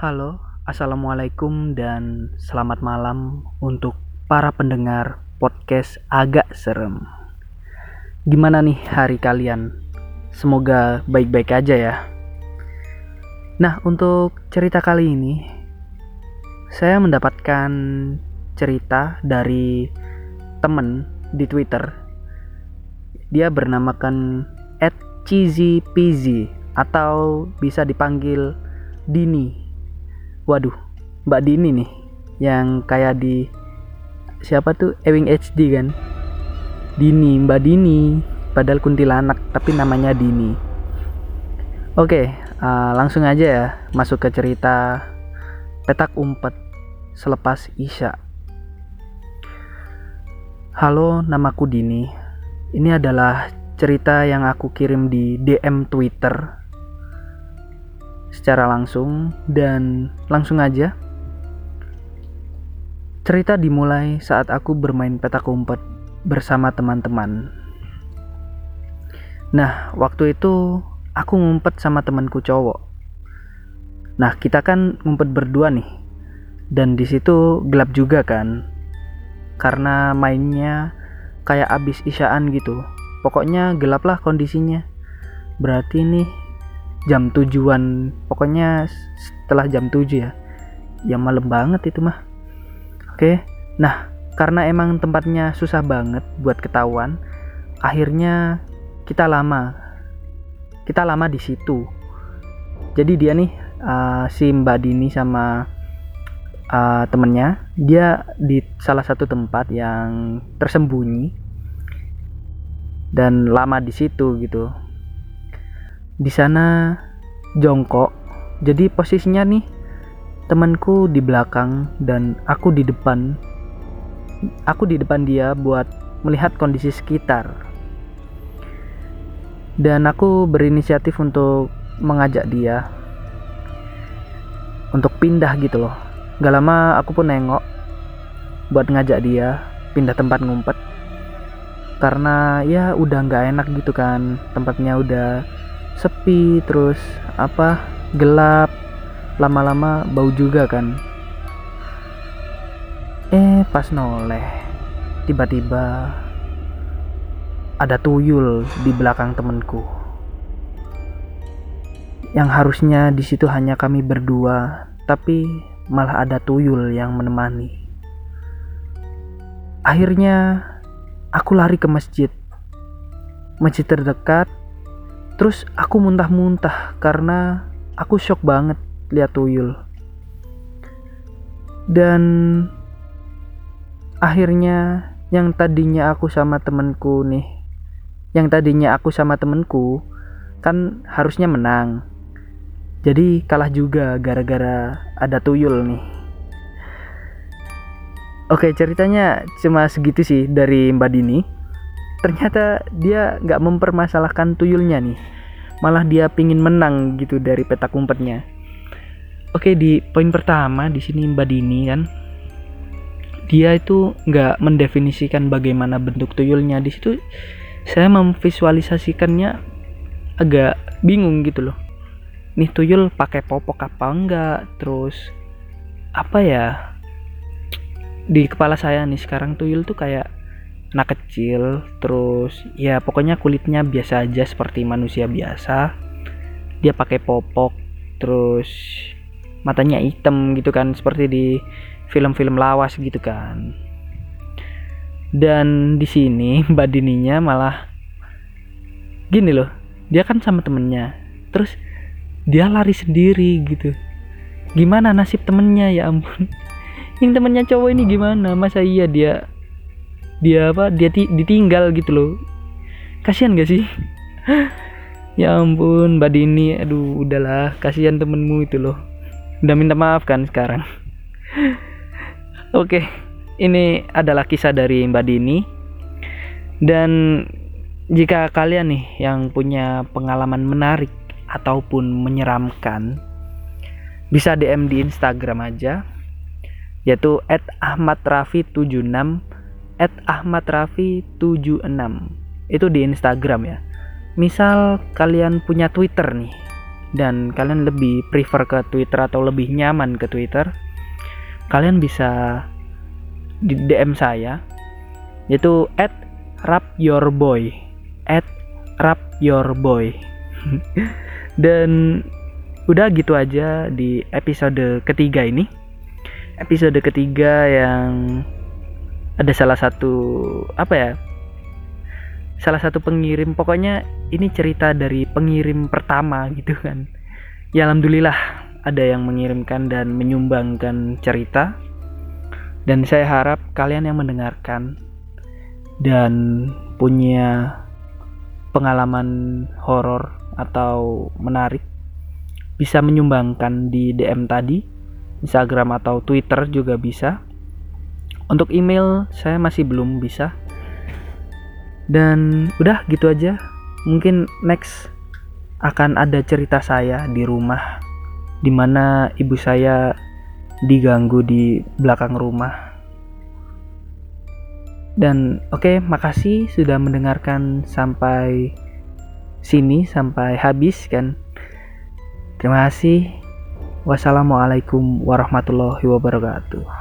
Halo, assalamualaikum dan selamat malam untuk para pendengar podcast agak serem. Gimana nih hari kalian? Semoga baik-baik aja ya. Nah, untuk cerita kali ini, saya mendapatkan cerita dari temen di Twitter. Dia bernamakan @cheezypeasy atau bisa dipanggil Dini. Waduh, Mbak Dini nih yang kayak di siapa tuh Ewing HD kan? Dini, Mbak Dini, padahal kuntilanak tapi namanya Dini. Oke, uh, langsung aja ya masuk ke cerita petak umpet selepas Isya. Halo, namaku Dini. Ini adalah cerita yang aku kirim di DM Twitter secara langsung dan langsung aja. Cerita dimulai saat aku bermain petak umpet bersama teman-teman. Nah, waktu itu aku ngumpet sama temanku cowok. Nah, kita kan ngumpet berdua nih. Dan di situ gelap juga kan. Karena mainnya kayak abis isyaan gitu. Pokoknya gelap lah kondisinya. Berarti nih jam tujuan pokoknya setelah jam 7 ya. Ya malam banget itu mah. Oke nah karena emang tempatnya susah banget buat ketahuan akhirnya kita lama. Kita lama di situ. Jadi dia nih uh, si Mbak Dini sama uh, temennya dia di salah satu tempat yang tersembunyi dan lama di situ gitu di sana jongkok. Jadi posisinya nih temanku di belakang dan aku di depan. Aku di depan dia buat melihat kondisi sekitar. Dan aku berinisiatif untuk mengajak dia untuk pindah gitu loh. Gak lama aku pun nengok buat ngajak dia pindah tempat ngumpet. Karena ya udah nggak enak gitu kan tempatnya udah sepi terus apa gelap lama-lama bau juga kan. Eh pas noleh tiba-tiba ada tuyul di belakang temenku yang harusnya di situ hanya kami berdua tapi malah ada tuyul yang menemani. Akhirnya aku lari ke masjid. Masjid terdekat Terus aku muntah-muntah karena aku shock banget lihat tuyul. Dan akhirnya yang tadinya aku sama temenku nih, yang tadinya aku sama temenku kan harusnya menang. Jadi kalah juga gara-gara ada tuyul nih. Oke ceritanya cuma segitu sih dari Mbak Dini ternyata dia nggak mempermasalahkan tuyulnya nih. Malah dia pingin menang gitu dari petak umpetnya. Oke di poin pertama di sini Mbak Dini kan? Dia itu nggak mendefinisikan bagaimana bentuk tuyulnya. Di situ saya memvisualisasikannya agak bingung gitu loh. Nih tuyul pakai popok apa enggak? Terus apa ya? Di kepala saya nih sekarang tuyul tuh kayak anak kecil terus ya pokoknya kulitnya biasa aja seperti manusia biasa. Dia pakai popok terus matanya hitam gitu kan seperti di film-film lawas gitu kan. Dan di sini mbak Dininya malah gini loh dia kan sama temennya terus dia lari sendiri gitu. Gimana nasib temennya? Ya ampun. Yang temennya cowok ini gimana? Masa iya dia dia apa dia ditinggal gitu loh. Kasihan gak sih? Ya ampun mbak Dini aduh udahlah kasihan temenmu itu loh. Udah minta maaf kan sekarang? Oke ini adalah kisah dari mbak Dini. Dan jika kalian nih yang punya pengalaman menarik ataupun menyeramkan bisa DM di Instagram aja yaitu @ahmadrafi76 at Ahmad Rafi 76 itu di Instagram ya. Misal kalian punya Twitter nih dan kalian lebih prefer ke Twitter atau lebih nyaman ke Twitter, kalian bisa di DM saya yaitu at rapyourboy at rapyourboy. Dan udah gitu aja di episode ketiga ini. Episode ketiga yang ada salah satu apa ya salah satu pengirim pokoknya ini cerita dari pengirim pertama gitu kan. Ya alhamdulillah ada yang mengirimkan dan menyumbangkan cerita. Dan saya harap kalian yang mendengarkan dan punya pengalaman horor atau menarik bisa menyumbangkan di DM tadi Instagram atau Twitter juga bisa untuk email saya masih belum bisa. Dan udah gitu aja. Mungkin next akan ada cerita saya di rumah di mana ibu saya diganggu di belakang rumah. Dan oke okay, makasih sudah mendengarkan sampai sini sampai habis kan? Terima kasih. Wassalamualaikum warahmatullahi wabarakatuh